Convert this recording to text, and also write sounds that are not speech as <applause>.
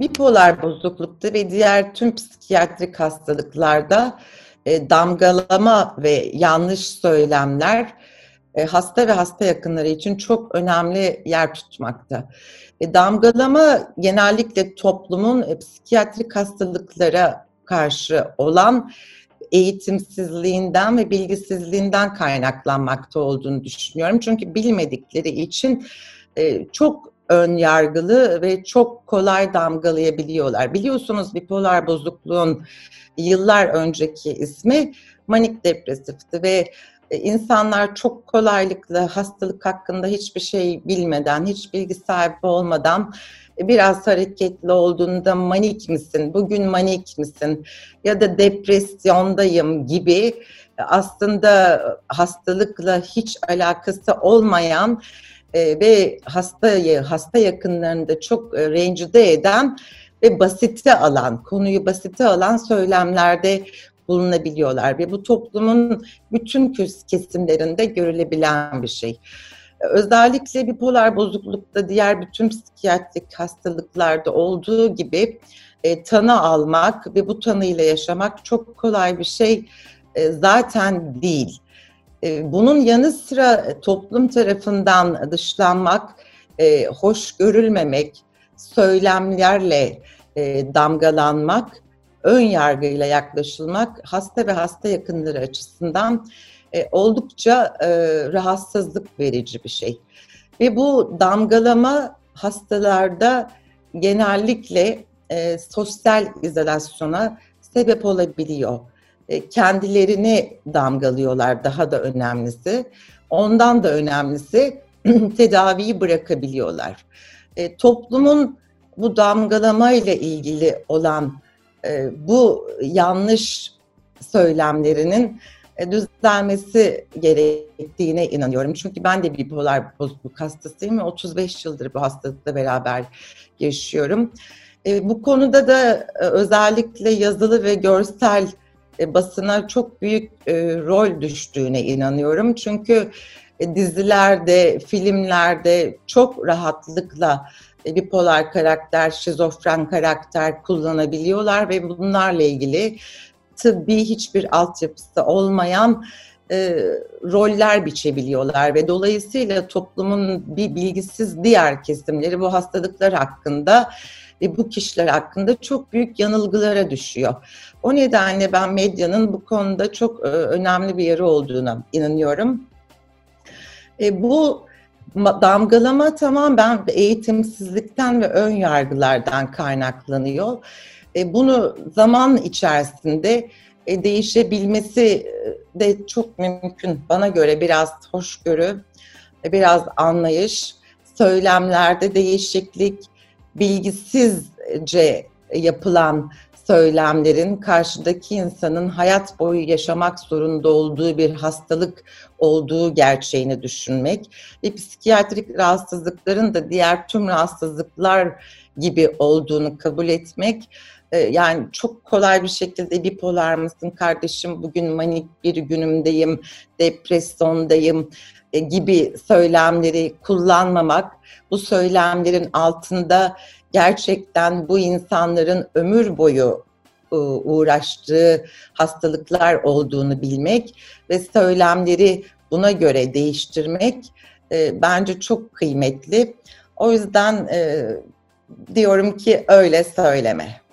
bipolar bozuklukta ve diğer tüm psikiyatrik hastalıklarda e, damgalama ve yanlış söylemler e, hasta ve hasta yakınları için çok önemli yer tutmakta. E, damgalama genellikle toplumun e, psikiyatrik hastalıklara karşı olan eğitimsizliğinden ve bilgisizliğinden kaynaklanmakta olduğunu düşünüyorum. Çünkü bilmedikleri için e, çok ön yargılı ve çok kolay damgalayabiliyorlar. Biliyorsunuz bipolar bozukluğun yıllar önceki ismi manik depresifti ve e, insanlar çok kolaylıkla hastalık hakkında hiçbir şey bilmeden, hiç bilgi sahibi olmadan e, biraz hareketli olduğunda manik misin, bugün manik misin ya da depresyondayım gibi e, aslında hastalıkla hiç alakası olmayan ve hastayı, hasta yakınlarını da çok rencide eden ve basite alan, konuyu basite alan söylemlerde bulunabiliyorlar ve bu toplumun bütün kesimlerinde görülebilen bir şey. Özellikle bipolar bozuklukta diğer bütün psikiyatrik hastalıklarda olduğu gibi e, tanı almak ve bu tanıyla yaşamak çok kolay bir şey e, zaten değil. E, bunun yanı sıra toplum tarafından dışlanmak, e, hoş görülmemek, söylemlerle e, damgalanmak ön yargıyla yaklaşılmak hasta ve hasta yakınları açısından e, oldukça e, rahatsızlık verici bir şey. Ve bu damgalama hastalarda genellikle e, sosyal izolasyona sebep olabiliyor. E, kendilerini damgalıyorlar daha da önemlisi. Ondan da önemlisi <clears throat> tedaviyi bırakabiliyorlar. E, toplumun bu damgalama ile ilgili olan e, bu yanlış söylemlerinin e, düzelmesi gerektiğine inanıyorum. Çünkü ben de bipolar bozukluk hastasıyım ve 35 yıldır bu hastalıkla beraber yaşıyorum. E, bu konuda da özellikle yazılı ve görsel basına çok büyük rol düştüğüne inanıyorum. Çünkü dizilerde, filmlerde çok rahatlıkla e, bipolar karakter, şizofren karakter kullanabiliyorlar ve bunlarla ilgili tıbbi hiçbir altyapısı olmayan e, roller biçebiliyorlar ve dolayısıyla toplumun bir bilgisiz diğer kesimleri bu hastalıklar hakkında ve bu kişiler hakkında çok büyük yanılgılara düşüyor. O nedenle ben medyanın bu konuda çok e, önemli bir yeri olduğuna inanıyorum. E, bu damgalama tamam ben eğitimsizlikten ve ön yargılardan kaynaklanıyor. E, bunu zaman içerisinde değişebilmesi e, de çok mümkün. Bana göre biraz hoşgörü, e, biraz anlayış, söylemlerde değişiklik, bilgisizce yapılan söylemlerin karşıdaki insanın hayat boyu yaşamak zorunda olduğu bir hastalık olduğu gerçeğini düşünmek ve psikiyatrik rahatsızlıkların da diğer tüm rahatsızlıklar gibi olduğunu kabul etmek e, yani çok kolay bir şekilde bipolar mısın kardeşim bugün manik bir günümdeyim, depresyondayım e, gibi söylemleri kullanmamak, bu söylemlerin altında gerçekten bu insanların ömür boyu e, uğraştığı hastalıklar olduğunu bilmek ve söylemleri buna göre değiştirmek e, bence çok kıymetli. O yüzden diyorum ki öyle söyleme.